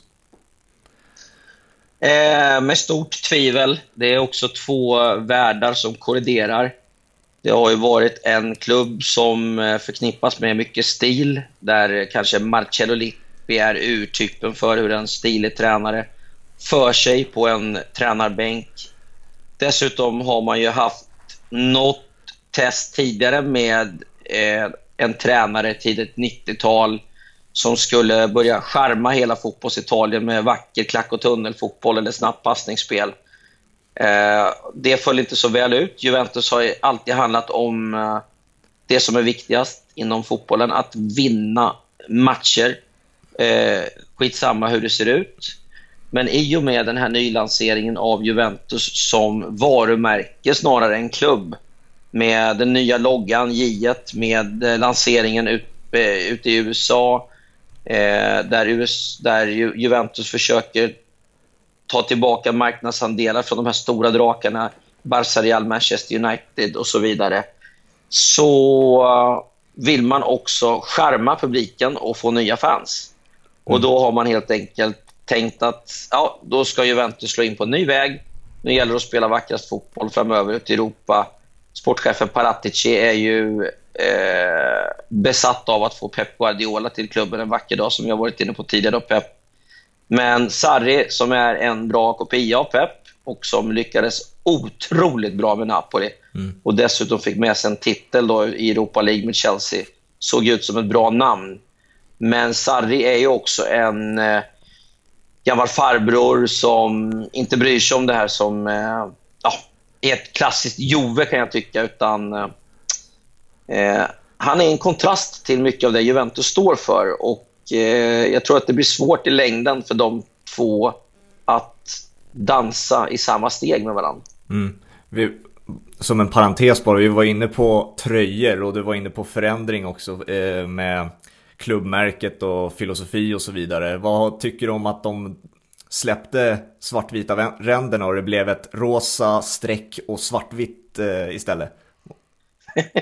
Eh, med stort tvivel. Det är också två världar som korriderar. Det har ju varit en klubb som förknippas med mycket stil, där kanske Marcello Lippi är urtypen för hur en stilig tränare för sig på en tränarbänk. Dessutom har man ju haft något test tidigare med eh, en tränare tidigt 90-tal som skulle börja skärma hela fotbollsitalien med vacker klack och tunnelfotboll eller snabbt passningsspel. Eh, det föll inte så väl ut. Juventus har alltid handlat om eh, det som är viktigast inom fotbollen, att vinna matcher. Eh, skitsamma hur det ser ut. Men i och med den här nylanseringen av Juventus som varumärke snarare än klubb med den nya loggan J, med eh, lanseringen ut, eh, ute i USA eh, där, US, där Juventus försöker ta tillbaka marknadsandelar från de här stora drakarna Barca, Real, Manchester United och så vidare så eh, vill man också skärma publiken och få nya fans. Och då har man helt enkelt tänkt att ja, då ska Juventus slå in på en ny väg. Nu gäller det att spela vackrast fotboll framöver ute i Europa. Sportchefen Paratici är ju eh, besatt av att få Pep Guardiola till klubben en vacker dag, som jag varit inne på tidigare. Pep. Men Sarri, som är en bra kopia av Pep och som lyckades otroligt bra med Napoli mm. och dessutom fick med sig en titel då i Europa League med Chelsea, såg ut som ett bra namn. Men Sarri är ju också en eh, gammal farbror som inte bryr sig om det här som eh, ja, är ett klassiskt Jove kan jag tycka. Utan eh, eh, Han är en kontrast till mycket av det Juventus står för. Och eh, Jag tror att det blir svårt i längden för de två att dansa i samma steg med varandra. Mm. Vi, som en parentes bara, vi var inne på tröjor och du var inne på förändring också eh, med klubbmärket och filosofi och så vidare. Vad tycker du om att de släppte svartvita ränderna och det blev ett rosa streck och svartvitt eh, istället?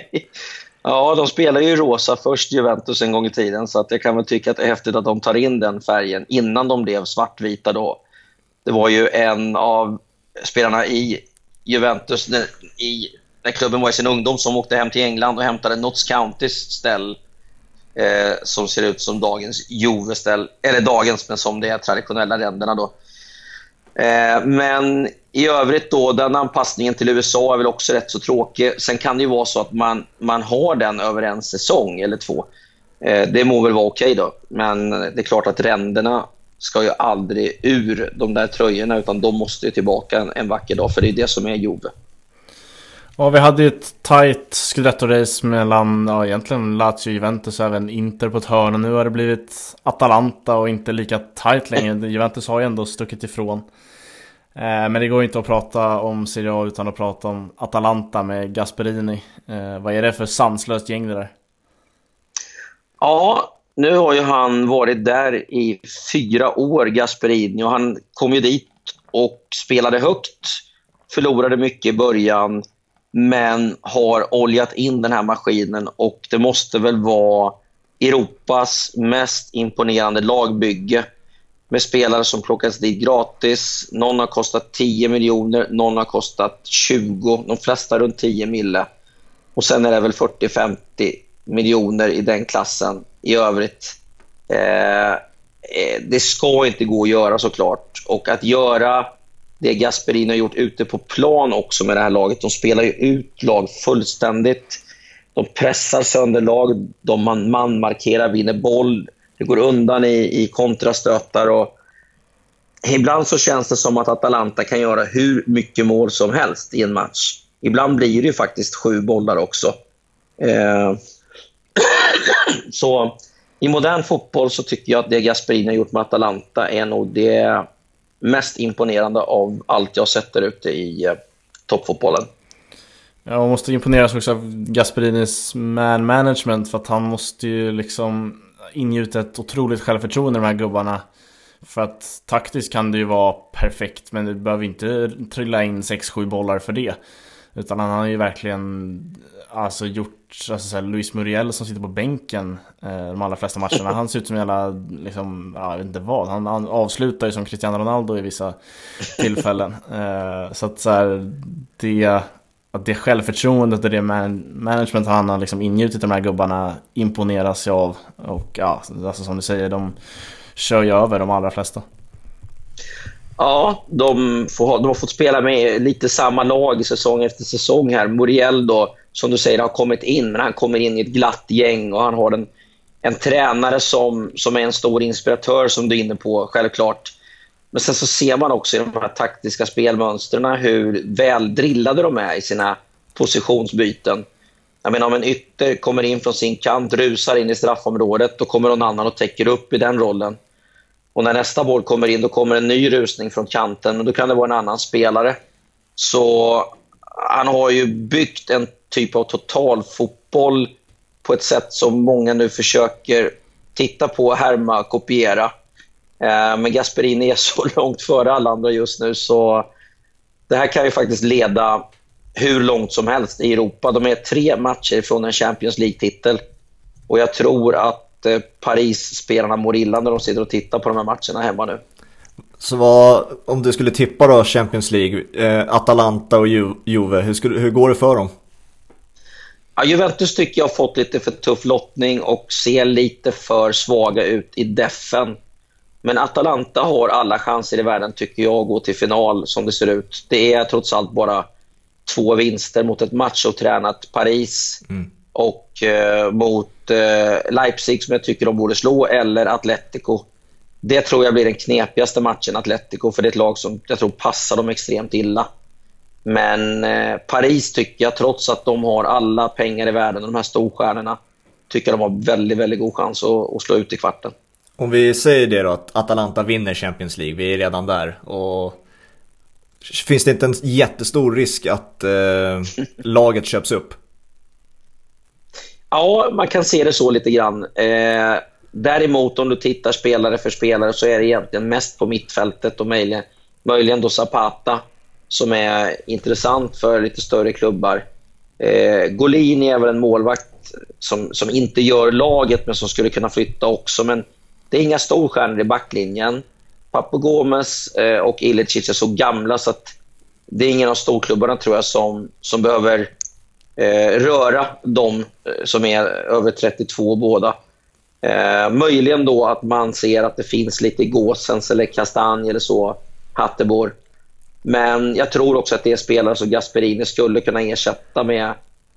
ja, de spelar ju rosa först, Juventus, en gång i tiden. Så att jag kan väl tycka att det är häftigt att de tar in den färgen innan de blev svartvita. Då. Det var ju en av spelarna i Juventus när, i, när klubben var i sin ungdom som åkte hem till England och hämtade Notts Countys ställ eh, som ser ut som dagens Joveställ, Eller dagens, men som det är traditionella ränderna. Då. Eh, men i övrigt då, den anpassningen till USA är väl också rätt så tråkig. Sen kan det ju vara så att man, man har den över en säsong eller två. Eh, det må väl vara okej okay då. Men det är klart att ränderna ska ju aldrig ur de där tröjorna utan de måste ju tillbaka en, en vacker dag för det är det som är Jove. Ja, vi hade ju ett tight scudetto-race mellan, ja egentligen Lazio, Juventus och även Inter på ett hörn. Och nu har det blivit Atalanta och inte lika tight längre. Juventus har ju ändå stuckit ifrån. Eh, men det går inte att prata om Serie A utan att prata om Atalanta med Gasperini. Eh, vad är det för sanslöst gäng det där? Ja, nu har ju han varit där i fyra år, Gasperini, och han kom ju dit och spelade högt. Förlorade mycket i början men har oljat in den här maskinen och det måste väl vara Europas mest imponerande lagbygge med spelare som plockats dit gratis. Någon har kostat 10 miljoner, någon har kostat 20, de flesta runt 10 mille. Och sen är det väl 40-50 miljoner i den klassen i övrigt. Eh, eh, det ska inte gå att göra såklart. Och att göra det Gasperini har gjort ute på plan också med det här laget. De spelar ju ut lag fullständigt. De pressar sönder lag, de man, man markerar, vinner boll. Det går undan i, i kontrastötar. Och ibland så känns det som att Atalanta kan göra hur mycket mål som helst i en match. Ibland blir det ju faktiskt sju bollar också. Eh, så i modern fotboll så tycker jag att det Gasperini har gjort med Atalanta är nog det mest imponerande av allt jag sett där ute i eh, toppfotbollen. Ja, man måste imponeras också av Gasperinis man management för att han måste ju liksom ingjuta ett otroligt självförtroende i de här gubbarna. För att taktiskt kan det ju vara perfekt men det behöver inte trilla in 6-7 bollar för det. Utan han har ju verkligen alltså gjort, alltså så Luis Muriel som sitter på bänken eh, de allra flesta matcherna. Han ser ut som en jävla, liksom, ja, jag vet inte vad. Han, han avslutar ju som Cristiano Ronaldo i vissa tillfällen. Eh, så att så här, det, att det självförtroendet och det man, management han har liksom ingjutit de här gubbarna imponeras jag av. Och ja, alltså som du säger, de kör ju över de allra flesta. Ja, de, får, de har fått spela med lite samma lag säsong efter säsong här. Muriel då, som du säger, har kommit in, men han kommer in i ett glatt gäng och han har en, en tränare som, som är en stor inspiratör, som du är inne på, självklart. Men sen så ser man också i de här taktiska spelmönstren hur väl drillade de är i sina positionsbyten. Jag menar, om en ytter kommer in från sin kant, rusar in i straffområdet, då kommer någon annan och täcker upp i den rollen. Och när nästa boll kommer in, då kommer en ny rusning från kanten och då kan det vara en annan spelare. Så han har ju byggt en typ av totalfotboll på ett sätt som många nu försöker titta på, härma, kopiera. Eh, men Gasperini är så långt före alla andra just nu så det här kan ju faktiskt leda hur långt som helst i Europa. De är tre matcher från en Champions League-titel. Och jag tror att eh, Paris-spelarna mår illa när de sitter och tittar på de här matcherna hemma nu. Så vad, om du skulle tippa då Champions League, eh, Atalanta och Ju Juve, hur, skulle, hur går det för dem? Ja, Juventus tycker jag har fått lite för tuff lottning och ser lite för svaga ut i defen. Men Atalanta har alla chanser i världen, tycker jag, att gå till final som det ser ut. Det är trots allt bara två vinster mot ett machotränat Paris mm. och eh, mot eh, Leipzig, som jag tycker de borde slå, eller Atletico. Det tror jag blir den knepigaste matchen, Atletico, för det är ett lag som jag tror passar dem extremt illa. Men eh, Paris tycker jag, trots att de har alla pengar i världen, de här storstjärnorna, tycker de har väldigt, väldigt god chans att, att slå ut i kvarten. Om vi säger det då, att Atalanta vinner Champions League, vi är redan där. Och finns det inte en jättestor risk att eh, laget köps upp? Ja, man kan se det så lite grann. Eh, däremot om du tittar spelare för spelare så är det egentligen mest på mittfältet och möjligen, möjligen då Zapata som är intressant för lite större klubbar. Eh, Golini är väl en målvakt som, som inte gör laget men som skulle kunna flytta också. Men det är inga storstjärnor i backlinjen. Papu Gomes eh, och Ilicic är så gamla så att det är ingen av storklubbarna tror jag som, som behöver eh, röra de eh, som är över 32 båda. Eh, möjligen då att man ser att det finns lite Gåsens eller Kastanj eller så, Hattebor. Men jag tror också att det är spelare som Gasperini skulle kunna ersätta med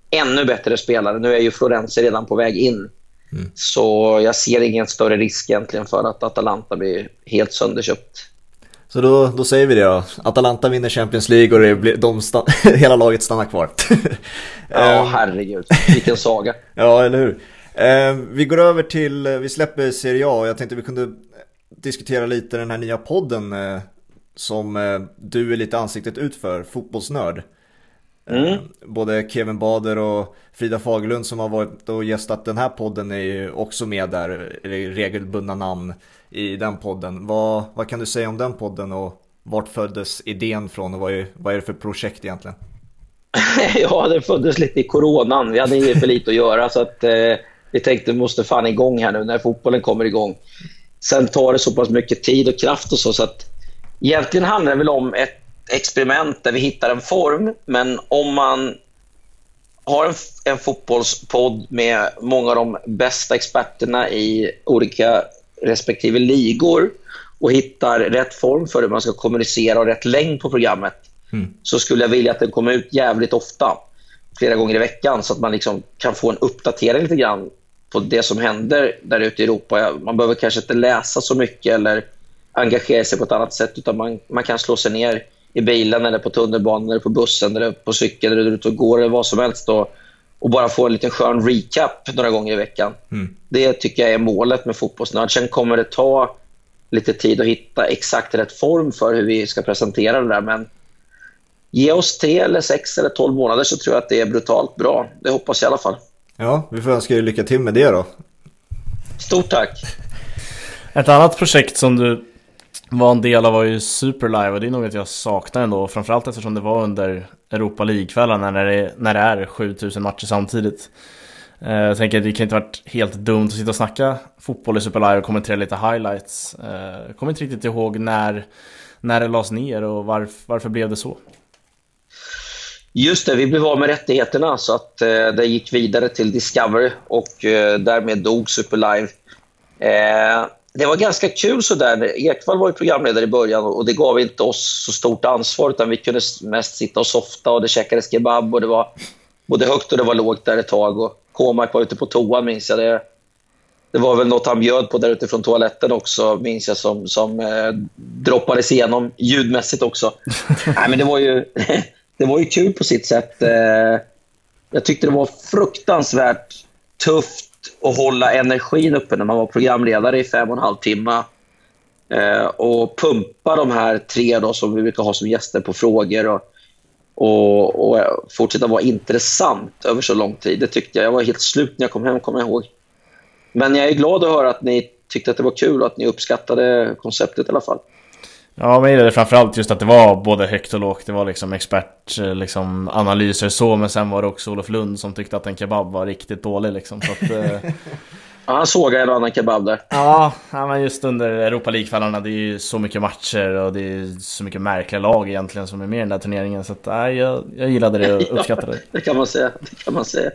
ännu bättre spelare. Nu är ju Florenzi redan på väg in. Mm. Så jag ser ingen större risk egentligen för att Atalanta blir helt sönderköpt. Så då, då säger vi det då. Atalanta vinner Champions League och det blir, de hela laget stannar kvar. ja, ehm. herregud. Vilken saga. ja, eller hur. Eh, vi går över till, vi släpper Serie A och jag tänkte vi kunde diskutera lite den här nya podden eh, som eh, du är lite ansiktet ut för, Fotbollsnörd. Mm. Eh, både Kevin Bader och Frida Fagerlund som har varit och gästat den här podden är ju också med där, regelbundna namn i den podden. Vad, vad kan du säga om den podden och vart föddes idén från och vad är, vad är det för projekt egentligen? ja, det föddes lite i coronan. Vi hade för lite att göra så att eh, vi tänkte vi måste fan igång här nu när fotbollen kommer igång. Sen tar det så pass mycket tid och kraft och så, så att egentligen handlar det väl om ett experiment där vi hittar en form. Men om man har en, en fotbollspodd med många av de bästa experterna i olika respektive ligor och hittar rätt form för hur man ska kommunicera och rätt längd på programmet mm. så skulle jag vilja att den kommer ut jävligt ofta, flera gånger i veckan så att man liksom kan få en uppdatering lite grann på det som händer där ute i Europa. Man behöver kanske inte läsa så mycket eller engagera sig på ett annat sätt utan man, man kan slå sig ner i bilen eller på tunnelbanan eller på bussen eller på cykeln eller ute och går eller vad som helst och, och bara få en liten skön recap några gånger i veckan. Mm. Det tycker jag är målet med Fotbollsnörd. Sen kommer det ta lite tid att hitta exakt rätt form för hur vi ska presentera det där. Men ge oss tre, eller sex eller tolv månader så tror jag att det är brutalt bra. Det hoppas jag i alla fall. Ja, vi får önska er lycka till med det då. Stort tack. Ett annat projekt som du var en del av var ju Superlive och det är nog att jag saknar ändå. Framförallt eftersom det var under Europa League-kvällarna när det, när det är 7000 matcher samtidigt. Eh, jag tänker att det kan inte varit helt dumt att sitta och snacka fotboll i Superlive och kommentera lite highlights. Eh, jag kommer inte riktigt ihåg när, när det lades ner och varf, varför blev det så? Just det, vi blev av med rättigheterna så att eh, det gick vidare till Discovery och eh, därmed dog Superlive. Eh, det var ganska kul sådär. Ekvall var ju programledare i början och det gav inte oss så stort ansvar utan vi kunde mest sitta och softa och det käkades kebab och det var både högt och det var lågt där ett tag. Och Komark var ute på toan minns jag. Det, det var väl något han bjöd på där ute från toaletten också, minns jag, som, som eh, droppades igenom ljudmässigt också. Nej, men det var ju det var ju kul på sitt sätt. Eh, jag tyckte det var fruktansvärt tufft att hålla energin uppe när man var programledare i fem och en halv timme. Eh, och pumpa de här tre då, som vi brukar ha som gäster på frågor. Och, och, och fortsätta vara intressant över så lång tid. Det tyckte jag. Jag var helt slut när jag kom hem, kommer jag ihåg. Men jag är glad att höra att ni tyckte att det var kul och att ni uppskattade konceptet i alla fall. Ja, men det framförallt just att det var både högt och lågt. Det var liksom expertanalyser liksom, analyser så, men sen var det också Olof Lund som tyckte att en kebab var riktigt dålig liksom. Så att, eh... ja, han såg en annan kebab där. Ja, men just under Europa League-kvällarna, det är ju så mycket matcher och det är så mycket märkliga lag egentligen som är med i den där turneringen. Så att, nej, jag, jag gillade det och uppskattade det. ja, det kan man säga. Det kan man säga.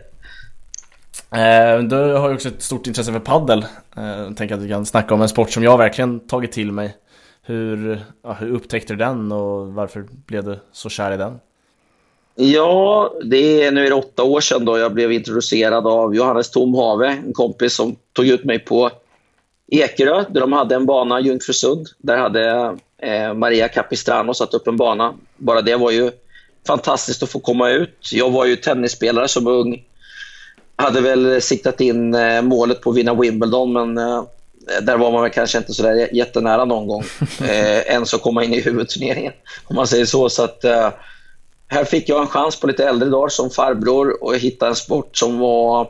Eh, du har ju också ett stort intresse för paddel. Eh, jag tänker att vi kan snacka om en sport som jag verkligen tagit till mig. Hur, ja, hur upptäckte du den och varför blev du så kär i den? Ja, det är nu är det åtta år sedan då jag blev introducerad av Johannes Tomhave, en kompis som tog ut mig på Ekerö där de hade en bana, Jungfrusund. Där hade eh, Maria Capistrano satt upp en bana. Bara det var ju fantastiskt att få komma ut. Jag var ju tennisspelare som ung. Hade väl siktat in eh, målet på att vinna Wimbledon, men eh, där var man väl kanske inte så där jättenära någon gång. Eh, ens att komma in i huvudturneringen, om man säger så. så att, eh, här fick jag en chans på lite äldre dagar som farbror och hitta en sport som var,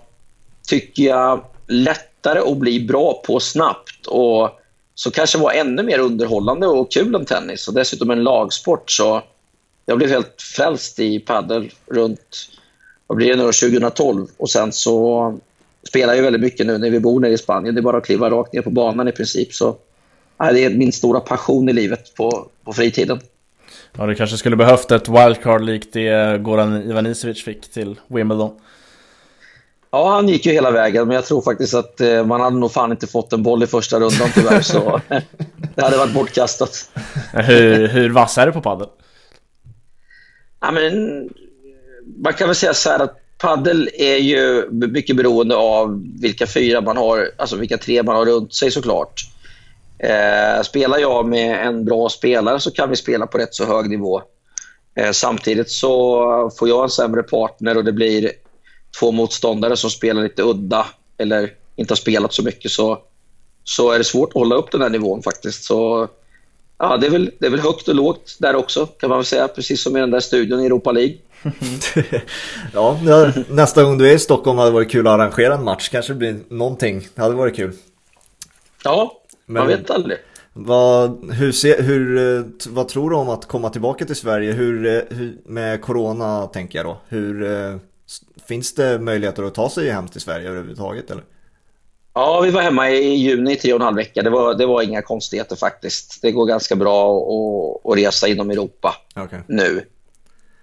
tycker jag, lättare att bli bra på snabbt. Och så kanske var ännu mer underhållande och kul än tennis. Och dessutom en lagsport. Så jag blev helt frälst i padel runt vad blir det nu 2012. Och sen så spelar ju väldigt mycket nu när vi bor nere i Spanien. Det är bara att kliva rakt ner på banan i princip. Så ja, det är min stora passion i livet på, på fritiden. Ja, du kanske skulle behövt ett wildcard likt det Goran Ivanisevic fick till Wimbledon. Ja, han gick ju hela vägen, men jag tror faktiskt att eh, man hade nog fan inte fått en boll i första rundan tyvärr, så det hade varit bortkastat. hur, hur vass är du på padel? Ja, men, man kan väl säga så här att Paddel är ju mycket beroende av vilka fyra man har, alltså vilka tre man har runt sig såklart. Eh, spelar jag med en bra spelare så kan vi spela på rätt så hög nivå. Eh, samtidigt så får jag en sämre partner och det blir två motståndare som spelar lite udda eller inte har spelat så mycket så, så är det svårt att hålla upp den här nivån faktiskt. Så, ja, det, är väl, det är väl högt och lågt där också kan man väl säga, precis som i den där studion i Europa League. ja, nästa gång du är i Stockholm hade det varit kul att arrangera en match. Kanske det blir någonting. Det hade varit kul. Ja, man vet aldrig. Vad, hur ser, hur, vad tror du om att komma tillbaka till Sverige? Hur, hur, med corona tänker jag då. Hur, eh, finns det möjligheter att ta sig hem till Sverige överhuvudtaget? Eller? Ja, vi var hemma i juni i tre och en halv vecka. Det var, det var inga konstigheter faktiskt. Det går ganska bra att, att resa inom Europa okay. nu.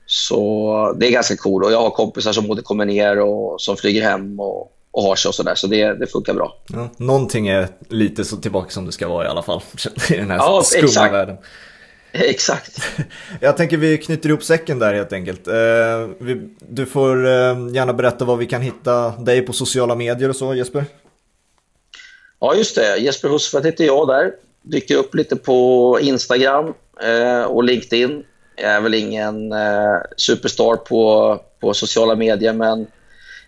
Så det är ganska coolt. Och jag har kompisar som både kommer ner och som flyger hem och, och har sig och sådär. Så det, det funkar bra. Ja, någonting är lite så tillbaka som det ska vara i alla fall. I den här ja, skumma exakt. världen. Exakt. Jag tänker vi knyter ihop säcken där helt enkelt. Eh, du får eh, gärna berätta var vi kan hitta dig på sociala medier och så Jesper. Ja just det, Jesper Husfeldt heter jag där. Dyker upp lite på Instagram eh, och LinkedIn. Jag är väl ingen eh, superstar på, på sociala medier, men,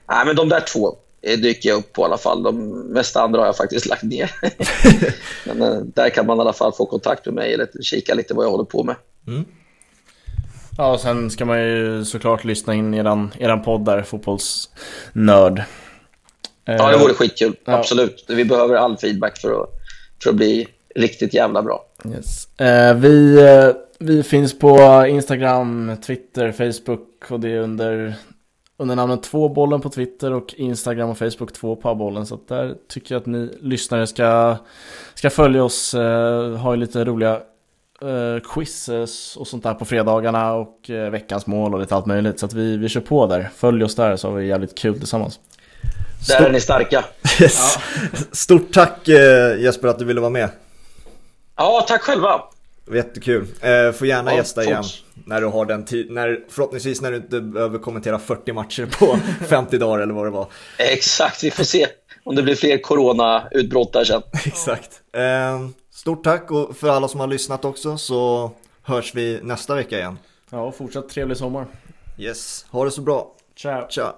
nej, men de där två dyker jag upp på i alla fall. De mesta andra har jag faktiskt lagt ner. men eh, där kan man i alla fall få kontakt med mig eller kika lite vad jag håller på med. Mm. Ja, och sen ska man ju såklart lyssna in eran, eran podd där, Fotbollsnörd. Ja, det vore skitkul. Ja. Absolut. Vi behöver all feedback för att, för att bli riktigt jävla bra. Yes. Eh, vi, eh, vi finns på Instagram, Twitter, Facebook och det är under, under namnet Tvåbollen på Twitter och Instagram och Facebook Två på bollen. Så där tycker jag att ni lyssnare ska, ska följa oss, eh, ha lite roliga eh, quizzes och sånt där på fredagarna och eh, veckans mål och lite allt möjligt. Så att vi, vi kör på där. Följ oss där så har vi jävligt kul tillsammans. Där är ni starka. Yes. Stort tack eh, Jesper att du ville vara med. Ja, tack själva. Jättekul. Eh, får gärna Ja, gästa igen fort. när du har den tid, när, förhoppningsvis när du inte behöver kommentera 40 matcher på 50 dagar eller vad det var. Exakt, vi får se om det blir fler corona-utbrott där sen. Exakt. Eh, stort tack och för alla som har lyssnat också så hörs vi nästa vecka igen. Ja, fortsatt trevlig sommar. Yes, ha det så bra. Ciao. Ciao.